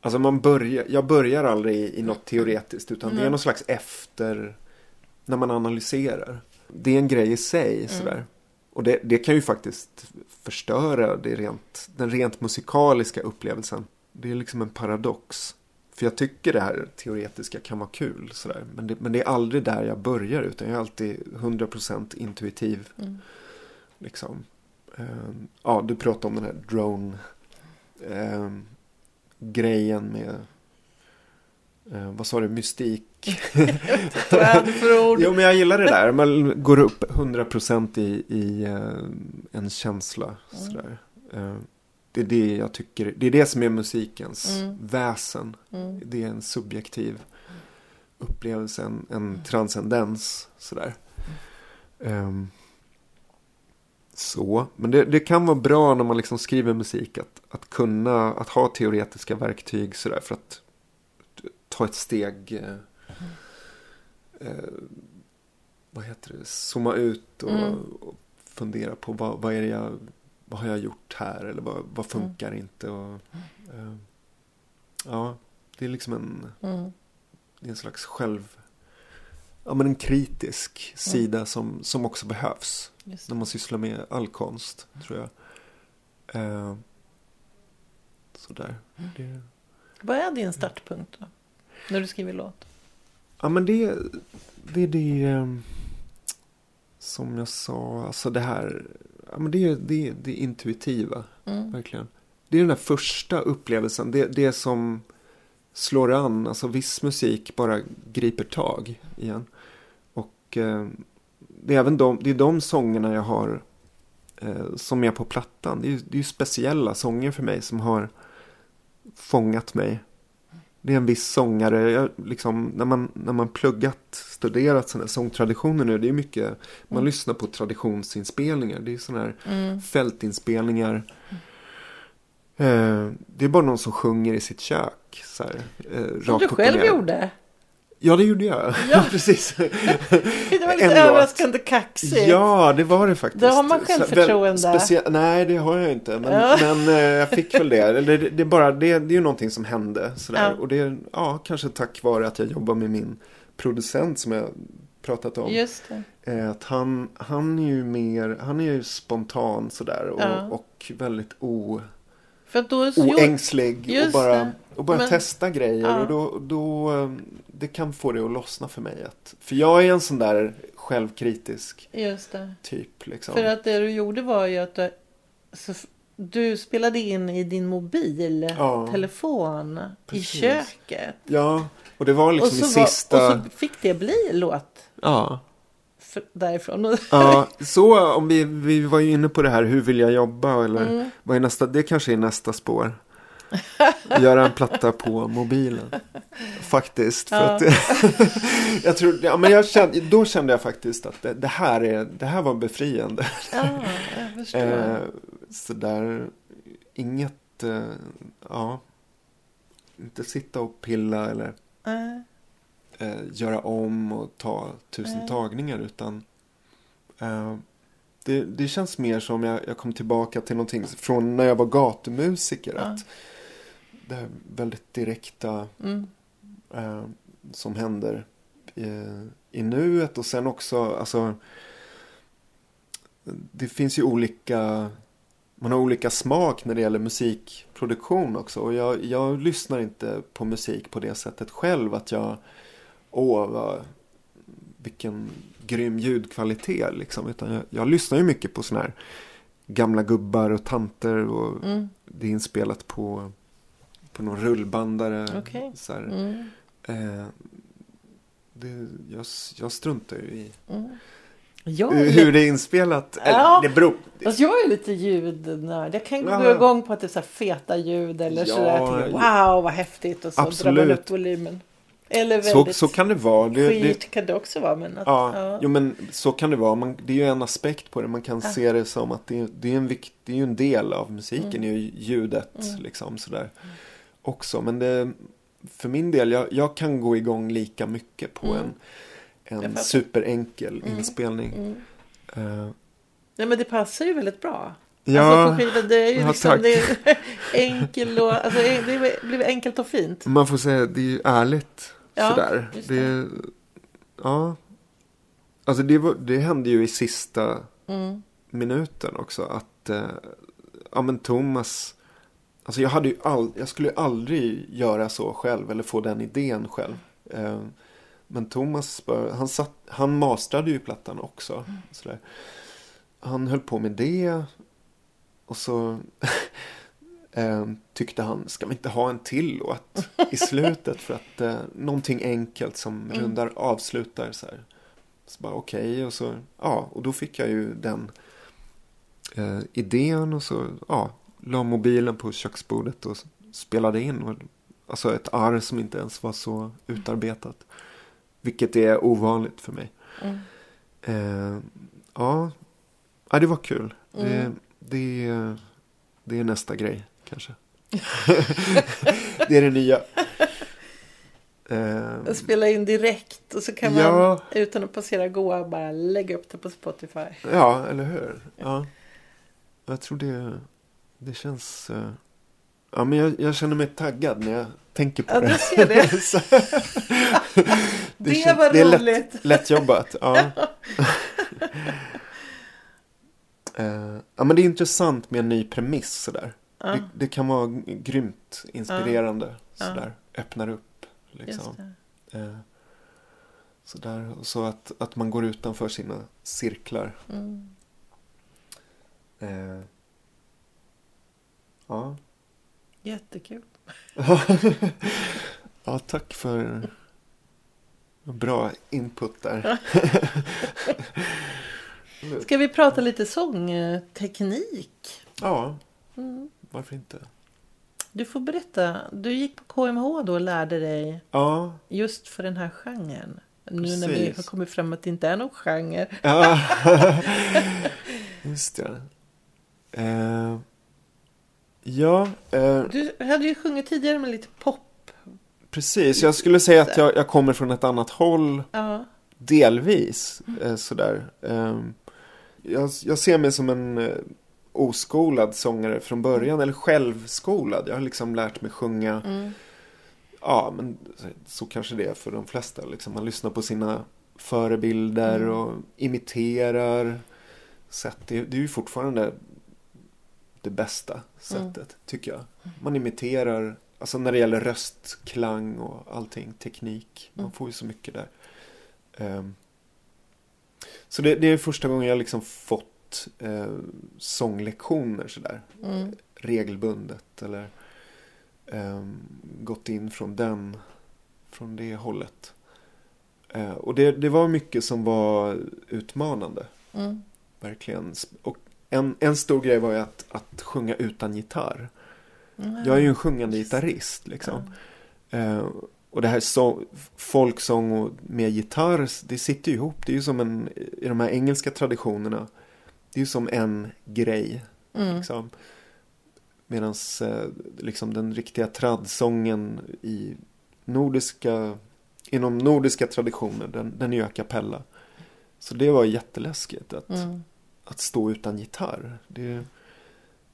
Alltså man börjar, jag börjar aldrig i, i något teoretiskt utan det är Nej. någon slags efter när man analyserar. Det är en grej i sig sådär. Och det, det kan ju faktiskt förstöra det rent, den rent musikaliska upplevelsen. Det är liksom en paradox. För jag tycker det här teoretiska kan vara kul. Sådär. Men, det, men det är aldrig där jag börjar utan jag är alltid 100% intuitiv. Mm. Liksom. Ehm, ja, du pratade om den här drone ehm, grejen med eh, vad sa du, mystik? Ord? Jo, men jag gillar det där. Man går upp 100% i, i eh, en känsla. Mm. Sådär. Eh, det är det jag tycker. Det är det som är musikens Mm. väsen. Mm. Det är en subjektiv upplevelse, en, en transcendens. Sådär. Ehm, så, men det, det kan vara bra när man liksom skriver musik att, att kunna, att ha teoretiska verktyg sådär för att ta ett steg eh, eh, vad heter det, zooma ut och, Mm. och fundera på vad, vad är det jag, vad har jag gjort här eller vad, vad funkar inte och eh, ja, det är liksom en, Mm. det är en slags själv, ja men en kritisk sida som, som också behövs när man sysslar med all konst, tror jag. Eh, sådär. Det, Vad är din startpunkt då? När du skriver låt? ja, men det, det är det eh, som jag sa, alltså det här, ja, men det är det, det intuitiva, Mm. verkligen. Det är den där första upplevelsen, det, det som slår an, alltså viss musik bara griper tag igen. Och eh, det är även de, det är de sångerna jag har eh, som är på plattan. Det är, det är ju speciella sånger för mig som har fångat mig. Det är en viss sångare, jag, liksom, när, man, när man pluggat, studerat sådana här sångtraditioner nu, det är mycket, man Mm. lyssnar på traditionsinspelningar, det är sådana här Mm. fältinspelningar. Eh, det är bara någon som sjunger i sitt kök. Så här, eh, Som du själv gjorde. Ja, det gjorde jag. Ja. precis. Det var lite överraskande kaxigt. Ja, det var det faktiskt. Då har man självförtroende. väl specie- Nej, det har jag inte. Men, Ja. men eh, jag fick väl det. Eller det, det, är bara, det, det är ju någonting som hände. Sådär. Ja. Och det är ja, kanske tack vare att jag jobbar med min producent som jag pratat om. Just det. Eh, Att han, han är ju mer, han är ju spontan sådär. Och, Ja. och väldigt o... För att då gjorde... oängslig och bara, och bara Men- testa grejer. Ja. Och då, då, eh, det kan få det att lossna för mig. Att, för jag är en sån där självkritisk typ. Liksom. För att det du gjorde var ju att du, så du spelade in i din mobiltelefon i precis. köket. Ja, och det var liksom i var, sista... och så fick det bli låt Ja. för, därifrån. Ja, så om vi, vi var ju inne på det här, hur vill jag jobba? Eller Mm. vad är nästa, det kanske är nästa spår. Göra en platta på mobilen. Faktiskt. För Ja. att, jag tror, ja, men jag kände, då kände jag faktiskt att det, det, här, är, det här var befriande. ja, jag förstår. Eh, så där, inget, eh, ja, inte sitta och pilla eller Nej. eh, göra om och ta tusen Nej. tagningar utan eh, det, det känns mer som jag, jag kom tillbaka till någonting från när jag var gatumusiker. Ja. Att det här väldigt direkta Mm. eh, som händer i, i nuet och sen också alltså det finns ju olika man har olika smak när det gäller musikproduktion också och jag, jag lyssnar inte på musik på det sättet själv att jag åh vad, vilken grym ljudkvalitet liksom utan jag, jag lyssnar ju mycket på sådana här gamla gubbar och tanter och Mm. det är inspelat på på någon rullbandare Okej. så. Mm. Eh, det, jag, jag struntar ju i Mm. Hur lite, det är inspelat. Eller, Ja. det beror... fast jag är lite ljudnörd. Jag kan gå Ja. igång på att det är så feta ljud eller Ja, sådär. Tänker, Wow vad häftigt. Och så drar man Absolut. upp volymen. Eller Så, väldigt så kan det vara. Det, skit det, kan det också vara. Men att, ja, ja. Jo, men så kan det vara. Man, det är ju en aspekt på det. Man kan Ja. se det som att det, det, är en vikt, det är en del av musiken. Mm. Det är ju ljudet Mm. liksom sådär. Också. Men det, för min del, jag, jag kan gå igång lika mycket på Mm. en, en superenkel Mm. inspelning. Mm. Eh, Nej men det passar ju väldigt bra. ja, Alltså på skivan, det är ju Ja, liksom tack. det är enkel och, alltså det blir enkelt och fint. man får säga det är ju ärligt. Ja, sådär. just Det, ja. Alltså det, var, det hände ju i sista Mm. minuten också att eh, ja men Thomas Alltså jag hade ju all, jag skulle aldrig göra så själv eller få den idén själv. Eh, men Thomas han, satt, han mastrade ju plattan också. Sådär. Han höll på med det. Och så eh, tyckte han, ska vi inte ha en till låt i slutet för att eh, någonting enkelt som Mm. rundar, avslutar så här. Så bara okej och så, ja, och då fick jag ju den eh, idén och så, ja, la mobilen på köksbordet och spelade in. Och, alltså ett arr som inte ens var så utarbetat. Vilket är ovanligt för mig. Mm. Eh, ja. ja, det var kul. Mm. Det, det, det är nästa grej kanske. det är det nya. Eh, Spela in direkt och så kan man Ja. utan att passera goa bara lägga upp det på Spotify. ja, eller hur? Ja. Jag tror det, det känns... eh, ja, men jag, jag känner mig taggad när jag tänker på Ja, det. du ser det. Så- Det, känns- var det är lätt- roligt. Lätt jobbat, ja. Eh, ja, men det är intressant med en ny premiss sådär. Ja, Det, det kan vara grymt inspirerande. Ja. Sådär. Öppnar upp. Liksom. det. Eh, sådär. Och så att, att man går utanför sina cirklar. Mm. Eh, ja. Jättekul. ja, tack för bra input där. Ska vi prata lite sångteknik? Ja, Mm. varför inte? Du får berätta. Du gick på KMH då och lärde dig Ja, just för den här genren. Nu när vi Precis. har kommit fram att det inte är någon genre. Ja, just det. Eh, ja, eh, Du hade ju sjungit tidigare med lite pop. precis. Jag skulle säga att jag, jag kommer från ett annat håll. Ja. Delvis. Eh, sådär. Eh, jag, jag ser mig som en eh, oskolad sångare från början. Eller självskolad. Jag har liksom lärt mig sjunga. Mm. Ja, men så kanske det är för de flesta. Liksom. Man lyssnar på sina förebilder Mm. och imiterar. Sätt. Det, det är ju fortfarande det bästa sättet, Mm. tycker jag. Man imiterar, alltså när det gäller röstklang och allting, teknik. Man Mm. får ju så mycket där. Ehm, så det, det är första gången jag liksom fått eh, sånglektioner sådär. Mm. Regelbundet eller eh, gått in från den, från det hållet. Eh, och det, det var mycket som var utmanande. Mm. Verkligen. Och en, en stor grej var ju att, att sjunga utan gitarr. Mm. Jag är ju en sjungande gitarrist liksom. Eh, och det här så, folksång och med gitarr, det sitter ju ihop. Det är ju som en, i de här engelska traditionerna, det är ju som en grej. Mm. Liksom. Medan eh, liksom den riktiga tradsången i nordiska, inom nordiska traditioner, den, den är ju a cappella. Så det var jätteläskigt att, Mm. Att stå utan gitarr. Det,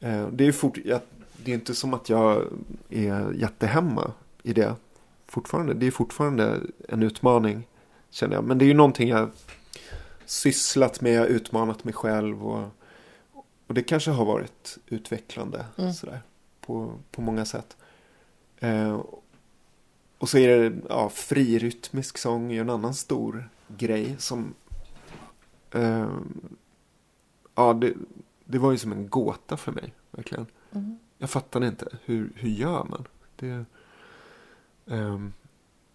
eh, det, är fort, jag, det är inte som att jag är jättehemma i det fortfarande. Det är fortfarande en utmaning känner jag. Men det är ju någonting jag sysslat med, utmanat mig själv och, och det kanske har varit utvecklande Mm. sådär, på, på många sätt. Eh, och så är det ja, frirytmisk sång är en annan stor grej som eh, ja, det, det var ju som en gåta för mig, verkligen. Mm. Jag fattade inte, hur, hur gör man? Det, ehm,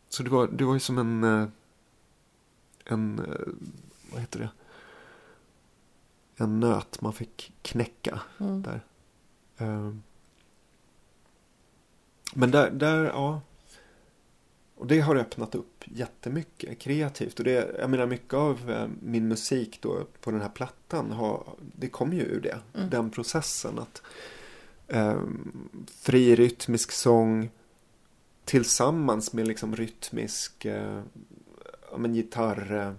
så det var, det var ju som en, eh, en, eh, vad heter det? En nöt man fick knäcka Mm. där. Ehm, men där, där, ja. Och det har öppnat upp jättemycket kreativt. Och det, jag menar mycket av eh, min musik då på den här plattan, har, det kommer ju ur det. Mm. Den processen att um, fri rytmisk sång tillsammans med liksom rytmisk eh, ja, men gitarr, eh,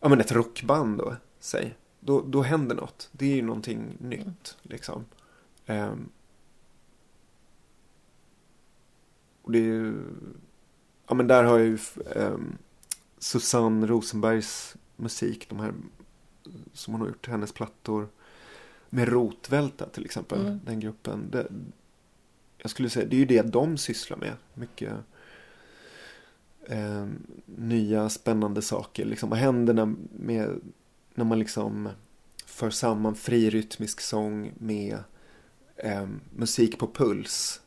ja men ett rockband då, säg. Då, då händer något. Det är ju någonting nytt liksom. Ehm, och det är ju, ja men där har jag ju um, Susanne Rosenbergs musik, de här som hon har gjort, hennes plattor. Med Rotvälta till exempel, Mm. den gruppen. Det, jag skulle säga, det är ju det de sysslar med. Mycket eh, nya spännande saker. Liksom. Vad händer när, med, när man liksom för samman fri rytmisk sång med eh, musik på puls.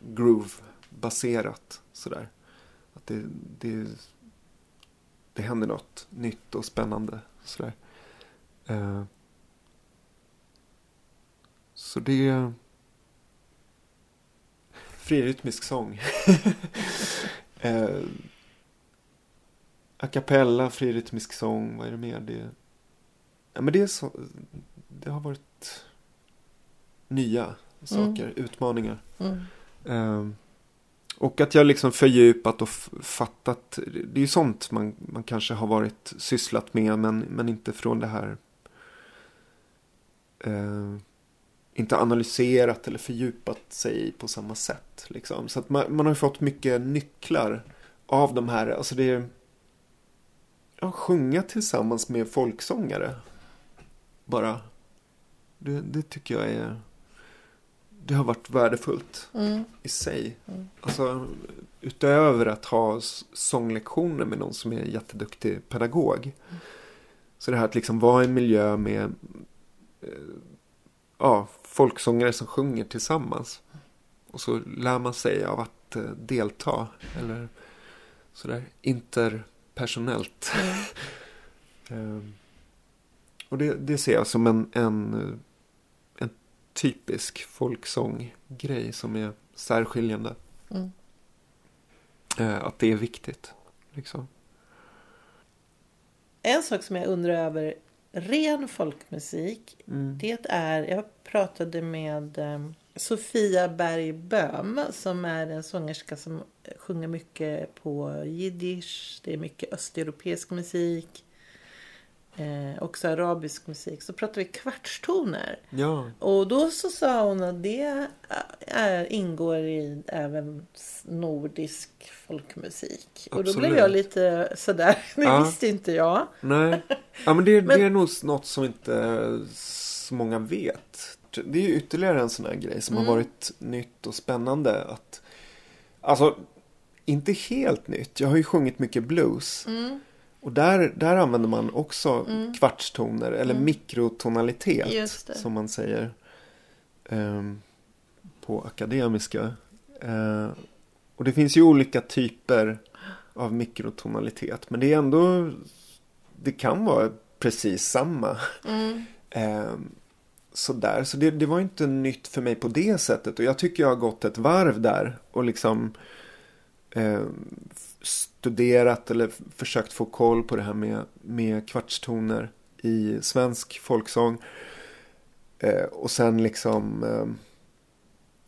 Groove-baserat sådär. Att det, det, det händer något nytt och spännande. Sådär. Eh, så det... Frirytmisk sång. eh, a cappella, frirytmisk sång, vad är det mer? Det, ja, men det, är så, det har varit nya saker, utmaningar. Mm. Eh, och att jag liksom fördjupat och fattat. Det är ju sånt man, man kanske har varit sysslat med men, men inte från det här. Eh, inte analyserat eller fördjupat sig på samma sätt. Liksom. Så att man, man har ju fått mycket nycklar av de här. Alltså det är ja, sjunga tillsammans med folksångare. Bara. Det, det tycker jag är. Det har varit värdefullt Mm. i sig. Mm. Alltså utöver att ha sånglektioner med någon som är jätteduktig pedagog. Så det här att liksom vara i en miljö med eh, ja, folksångare som sjunger tillsammans. Och så lär man sig av att eh, delta. Eller sådär interpersonellt. Mm. Ehm, och det, det ser jag som en, en, eh, en typisk folksånggrej som är särskiljande. Mm. Eh, att det är viktigt. Liksom. En sak som jag undrar över ren folkmusik. Mm. Det är, jag pratade med eh, Sofia Berg Böhm som är en sångerska som sjunger mycket på jiddisch. Det är mycket östeuropeisk musik. Eh, också arabisk musik. Så pratade vi kvartstoner. Ja, Och då så sa hon att det är, ingår i även nordisk folkmusik. Och då blev Absolut. jag lite sådär, det Ja. visste inte jag. nej. Ja, men det, Men- det är nog något som inte så många vet. Det är ju ytterligare en sån här grej som Mm. har varit nytt och spännande. Att, alltså, inte helt nytt. Jag har ju sjungit mycket blues. Mm. Och där, där använder man också Mm. kvartstoner eller Mm. mikrotonalitet som man säger ehm, på akademiska. Eh, och det finns ju olika typer av mikrotonalitet men det är ändå det kan vara precis samma. Mm. Ehm, sådär. Så det, det var inte nytt för mig på det sättet. Och jag tycker jag har gått ett varv där. Och liksom ehm, studerat eller försökt få koll på det här med, med kvartstoner i svensk folksång. Eh, och sen liksom ehm,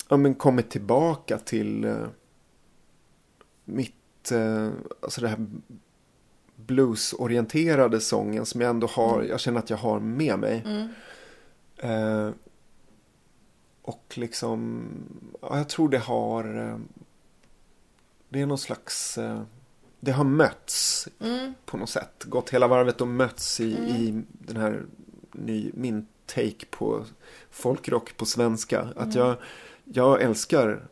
ja, men kommit tillbaka till eh, mitt, eh, alltså det här bluesorienterade sången som jag ändå har, jag känner att jag har med mig. Mm. Eh, och liksom, ja, jag tror det har, eh, det är någon slags, eh, det har mötts Mm. på något sätt. Gått hela varvet och mötts i, Mm. i den här ny, min take på folkrock på svenska. Att Mm. jag, jag älskar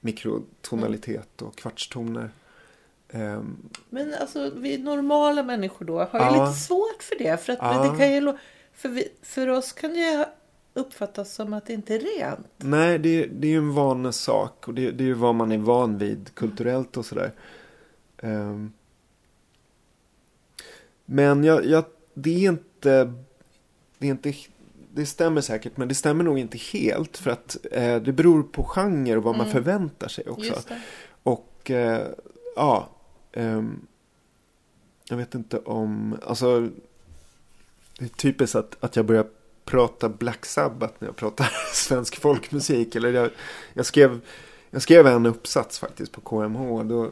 mikrotonalitet och kvartstoner. Ehm, Men alltså vi normala människor då har ju Ja. lite svårt för det. För, att Ja. det kan ju, för, vi, för oss kan det uppfattas som att det inte är rent. Nej, det, det är ju en vanesak och det, det är ju vad man är van vid kulturellt och sådär. Ehm. men jag, jag, det är inte, det är inte, det stämmer säkert men det stämmer nog inte helt för att eh, det beror på genre och vad man Mm. förväntar sig också. Och eh, ja, ehm, jag vet inte om, alltså det är typiskt att, att jag börjar prata Black Sabbath när jag pratar svensk folkmusik. Eller jag, jag, skrev, jag skrev en uppsats faktiskt på KMH. Då,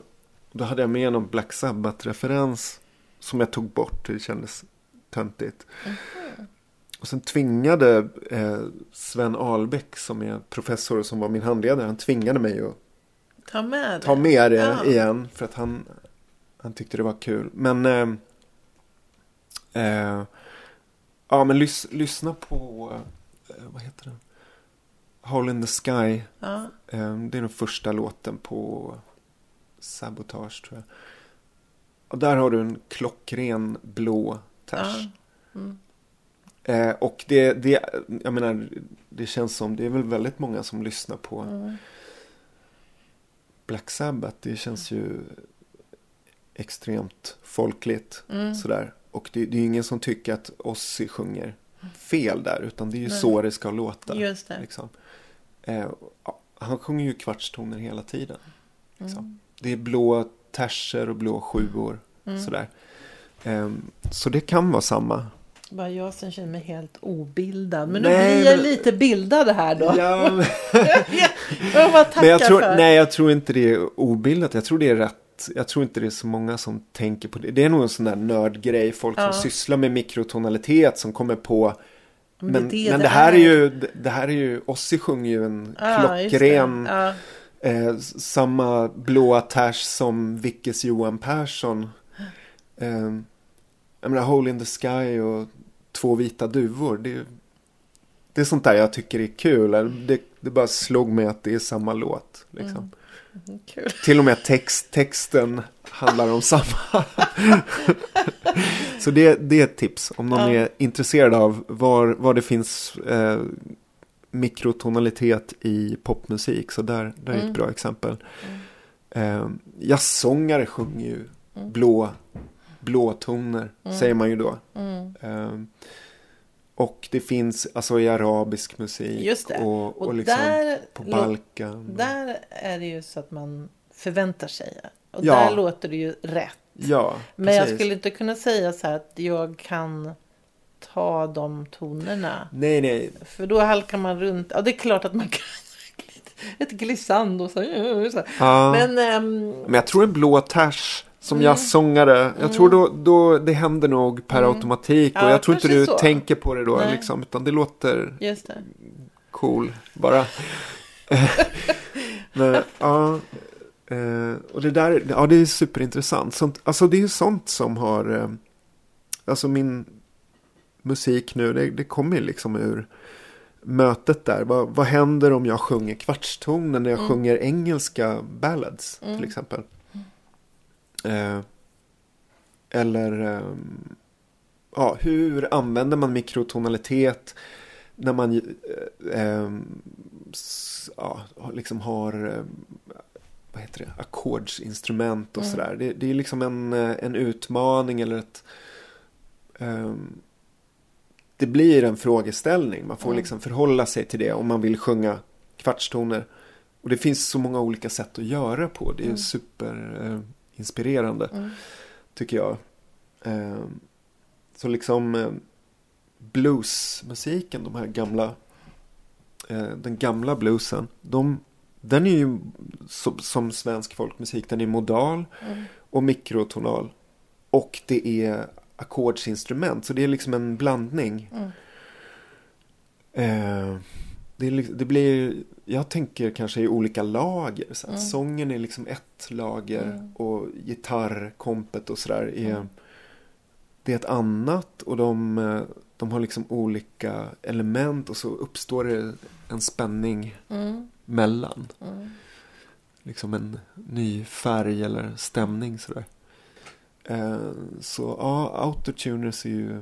då hade jag med någon Black Sabbath-referens som jag tog bort. Det kändes töntigt. Och sen tvingade eh, Sven Albeck som är professor och som var min handledare. Han tvingade mig att Ta med det. ta med det Ja. igen. För att han, han tyckte det var kul. Men eh, eh, ja, men lys, lyssna på eh, vad heter den? Hole in the Sky. Ja. Eh, det är den första låten på Sabotage tror jag. Och där har du en klockren blå ters. Ja. Mm. Eh, och det, det, jag menar, det känns som, det är väl väldigt många som lyssnar på Mm. Black Sabbath. Det känns ju extremt folkligt. Mm. Sådär. Och det, det är ju ingen som tycker att Ozzy sjunger fel där. Utan det är ju Nej. så det ska låta. Just det. Liksom. Eh, han sjunger ju kvartstoner hela tiden. Liksom. Mm. Det är blå terser och blå sjuor. Mm. Sådär. Eh, så det kan vara samma. Bara jag som känner mig helt obildad. Men Nej, nu blir jag men- lite bildad här då. Ja, men, jag bara tackar men jag tror, för. nej, jag tror inte det är obildat. Jag tror det är rätt. Jag tror inte det är så många som tänker på det. Det är nog en sån där nördgrej. Folk Ja. som sysslar med mikrotonalitet som kommer på Men Men, det men det det, här är är. ju, det här är ju, Ozzy sjunger ju en det. klockren, Ja. eh, samma blåa ters som Vickes Johan Persson. Eh, jag menar Hole in the Sky och Två vita duvor. Det, det är sånt där jag tycker är kul. Det, det bara slog mig att det är samma låt. Liksom. Mm, Kul. Till och med text, texten handlar om samma. Så det, det är ett tips om någon Ja. är intresserad av var, var det finns eh, mikrotonalitet i popmusik. Så där, där är Mm. ett bra exempel. Eh, jazzsångare sjunger ju Mm. blå, blåtoner, Mm. säger man ju då. Mm. Eh, och det finns alltså i arabisk musik Just det. och, och, Och liksom där, på Balkan. där är det ju så att man förväntar sig. Och Ja. där låter det ju rätt. Ja, Men jag skulle inte kunna säga så här att jag kan ta de tonerna. Nej, nej. För då halkar man runt. Ja, det är klart att man kan. Ett glissando. Så, så. Ja. Men ehm, Men jag tror en blå ters som Mm. jazzsångare. Jag tror då, då det händer nog per automatik. Och Ja, jag tror inte du så. tänker på det då. Nej. Liksom, utan det låter just det. cool bara. Men, ja. Eh, och det där, ja det är superintressant. Sånt, alltså det är ju sånt som har, eh, alltså min musik nu, det, det kommer ju liksom ur mötet där. Vad, vad händer om jag sjunger kvartstonen när jag Mm. sjunger engelska ballads Mm. till exempel? Eh, Eller ehm, ja, hur använder man mikrotonalitet när man eh, ehm, ja, liksom har eh, vad heter det, ackordsinstrument och Mm. sådär. Det, det är liksom en, eh, en utmaning eller ett ehm, det blir en frågeställning. Man får Mm. liksom förhålla sig till det om man vill sjunga kvartstoner. Och det finns så många olika sätt att göra på. Det är Mm. super eh, inspirerande Mm. tycker jag. Eh, så liksom eh, bluesmusiken, de här gamla, eh, den gamla bluesen, de, den är ju som, svensk folkmusik, den är modal Mm. och mikrotonal. Och det är ackordsinstrument, så det är liksom en blandning. Mm. Eh, det, det blir, jag tänker kanske i olika lager. Så att Mm. Sången är liksom ett lager Mm. och gitarrkompet och sådär är, Mm. det är ett annat. Och de, de har liksom olika element och så uppstår det en spänning Mm. mellan. Mm. Liksom en ny färg eller stämning sådär. Eh, så ja, autotuners är ju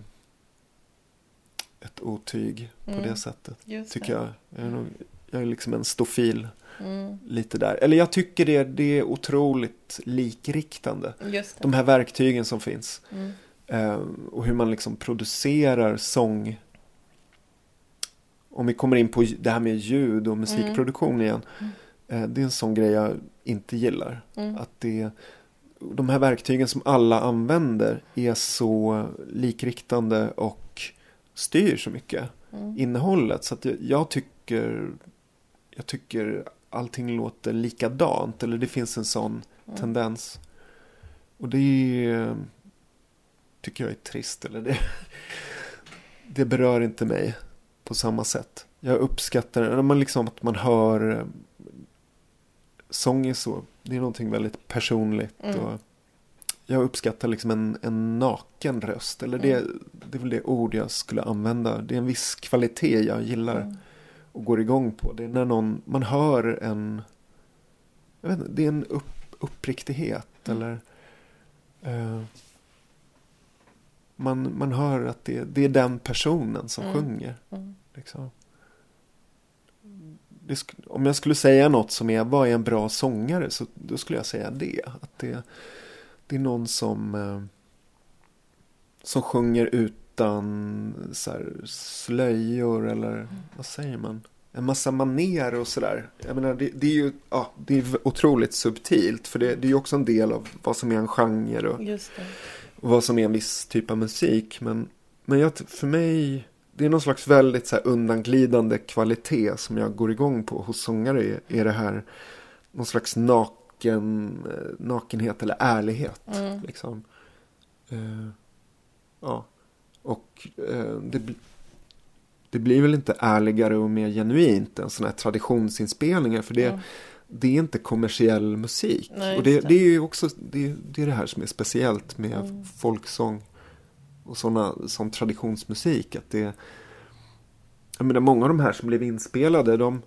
ett otyg på Mm. det sättet. Just Tycker det. jag. Jag är, nog, jag är liksom en stofil Mm. lite där. Eller jag tycker det, det är otroligt likriktande. De här verktygen som finns. Mm. Eh, och hur man liksom producerar sång. Om vi kommer in på det här med ljud och musikproduktion igen. Mm. Eh, det är en sån grej jag inte gillar. Mm. Att det, de här verktygen som alla använder är så likriktande och styr så mycket Mm. innehållet. Så att jag, jag tycker jag tycker allting låter likadant. Eller det finns en sån Mm. tendens. Och det är, tycker jag är trist. Eller det, det berör inte mig på samma sätt. Jag uppskattar när man liksom, att man hör eh, sång är så. Det är någonting väldigt personligt. Mm. Och jag uppskattar liksom en, en naken röst. Eller det, Mm. det är väl det ord jag skulle använda. Det är en viss kvalitet jag gillar Mm. Och går igång på. Det är när någon, man hör en, jag vet inte, det är en upp, uppriktighet Mm. eller eh, man, man hör att det, det är den personen som Mm. sjunger. Mm. Liksom. Det om jag skulle säga något som är, vad är en bra sångare? Så då skulle jag säga det. Att det, det är någon som, eh, som sjunger utan så här, slöjor eller vad säger man? En massa maner och sådär. Jag menar, det, det är ju ja, det är otroligt subtilt. För det, det är ju också en del av vad som är en genre och, och vad som är en viss typ av musik. Men, men jag, för mig, det är någon slags väldigt så undanglidande kvalitet som jag går igång på hos sångare. Är, är det här någon slags naken, eh, nakenhet eller ärlighet. Mm. Liksom. Eh, ja, och eh, det, det blir väl inte ärligare och mer genuint än sådana här traditionsinspelningar. För det, Mm. det är inte kommersiell musik. Nej, och det, det. det är ju också det, det är det här som är speciellt med Mm. folksång och såna, sån traditionsmusik. Att det, jag menar, många av de här som blev inspelade, de,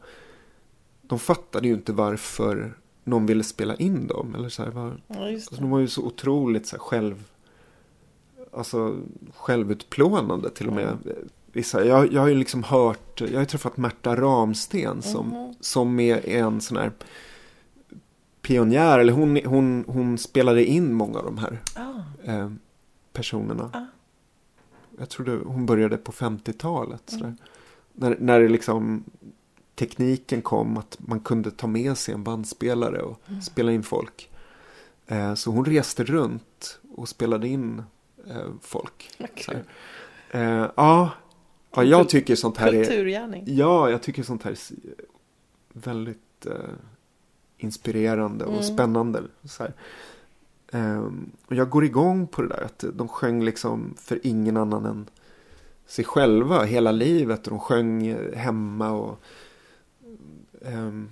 de fattade ju inte varför någon ville spela in dem. Eller så här, var, Ja, alltså, de var ju så otroligt så här, själv, alltså, självutplånande till och med. Mm. Vissa, jag, jag har ju liksom hört, jag har ju träffat Märta Ramsten som, Mhm. som är en sån här pionjär. Eller hon, hon, hon spelade in många av de här Ah. eh, personerna. Ah. Jag tror det, hon började på 50-talet. sådär. Mm. När, när det liksom tekniken kom att man kunde ta med sig en bandspelare och Mm. spela in folk. Eh, så hon reste runt och spelade in folk. Så här. kul. Eh, ja, ja, jag tycker sånt här är... Kulturgärning. Ja, jag tycker sånt här är väldigt eh, inspirerande och Mm. spännande. Så. Ehm, och jag går igång på det där att de sjöng liksom för ingen annan än sig själva hela livet. Och de sjöng eh, hemma och um,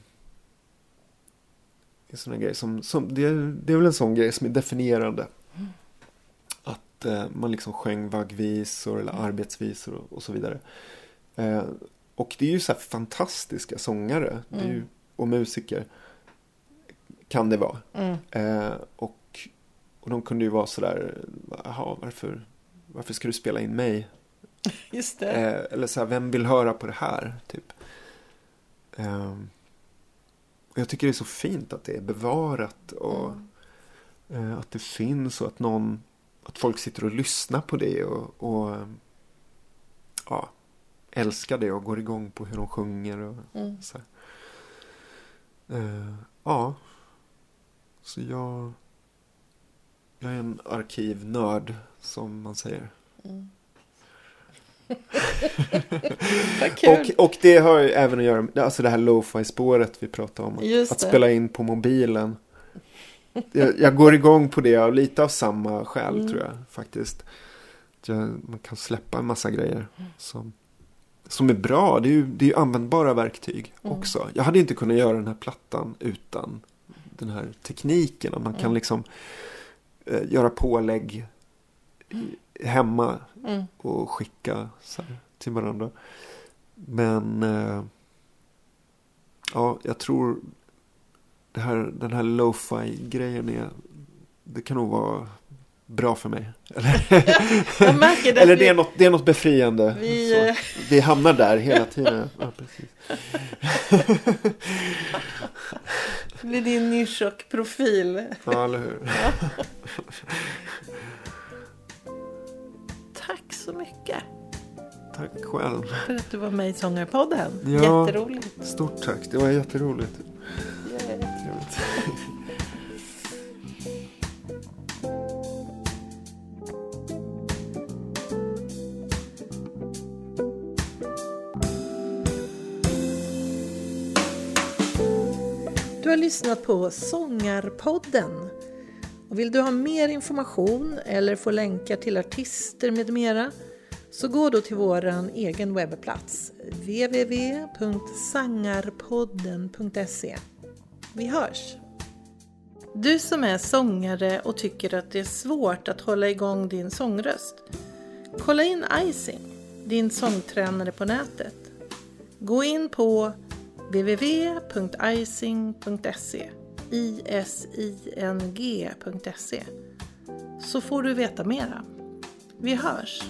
sådana grejer som, som det, det är väl en sån grej som är definierande. Mm. Att man liksom sjöng vaggvisor eller Mm. arbetsvisor och, och så vidare. Eh, och det är ju så här fantastiska sångare är ju, Mm. och musiker. Kan det vara. Mm. Eh, och och de kunde ju vara sådär, jaha varför, varför ska du spela in mig? Just det. Eh, eller så här, vem vill höra på det här? Typ. Eh, och jag tycker det är så fint att det är bevarat och Mm. eh, att det finns och att någon, att folk sitter och lyssnar på det och, och eh, ja, älskar det och går igång på hur de sjunger och Mm. så här. Eh, ja, så jag, jag är en arkivnörd som man säger. Mm. Och, och det har ju även att göra med alltså det här lo-fi spåret vi pratade om. Att det. spela in på mobilen. Jag, jag går igång på det av lite av samma skäl Mm. tror jag faktiskt. Jag, man kan släppa en massa grejer som, som är bra. Det är ju, det är ju användbara verktyg Mm. också. Jag hade inte kunnat göra den här plattan utan den här tekniken. Man kan Mm. liksom eh, göra pålägg i- hemma Mm. och skicka här, till varandra. Men eh, ja, jag tror det här, den här lo-fi grejen är det kan nog vara bra för mig. Eller, Jag märker det. eller det, är något, det är något befriande. Vi, eh, Vi hamnar där hela tiden. Ja, precis. Det blir din nisch och profil. ja eller hur. Tack så mycket Tack själv. för att du var med i Sångarpodden. Ja. Jätteroligt. Stort tack. Det var jätteroligt. Yeah. Du har lyssnat på Sångarpodden. Och vill du ha mer information eller få länkar till artister med mera så gå då till vår egen webbplats www.sangarpodden.se vi hörs! Du som är sångare och tycker att det är svårt att hålla igång din sångröst. Kolla in Icing, din sångtränare på nätet. Gå in på www.icing.se ising.se så får du veta mera. Vi hörs!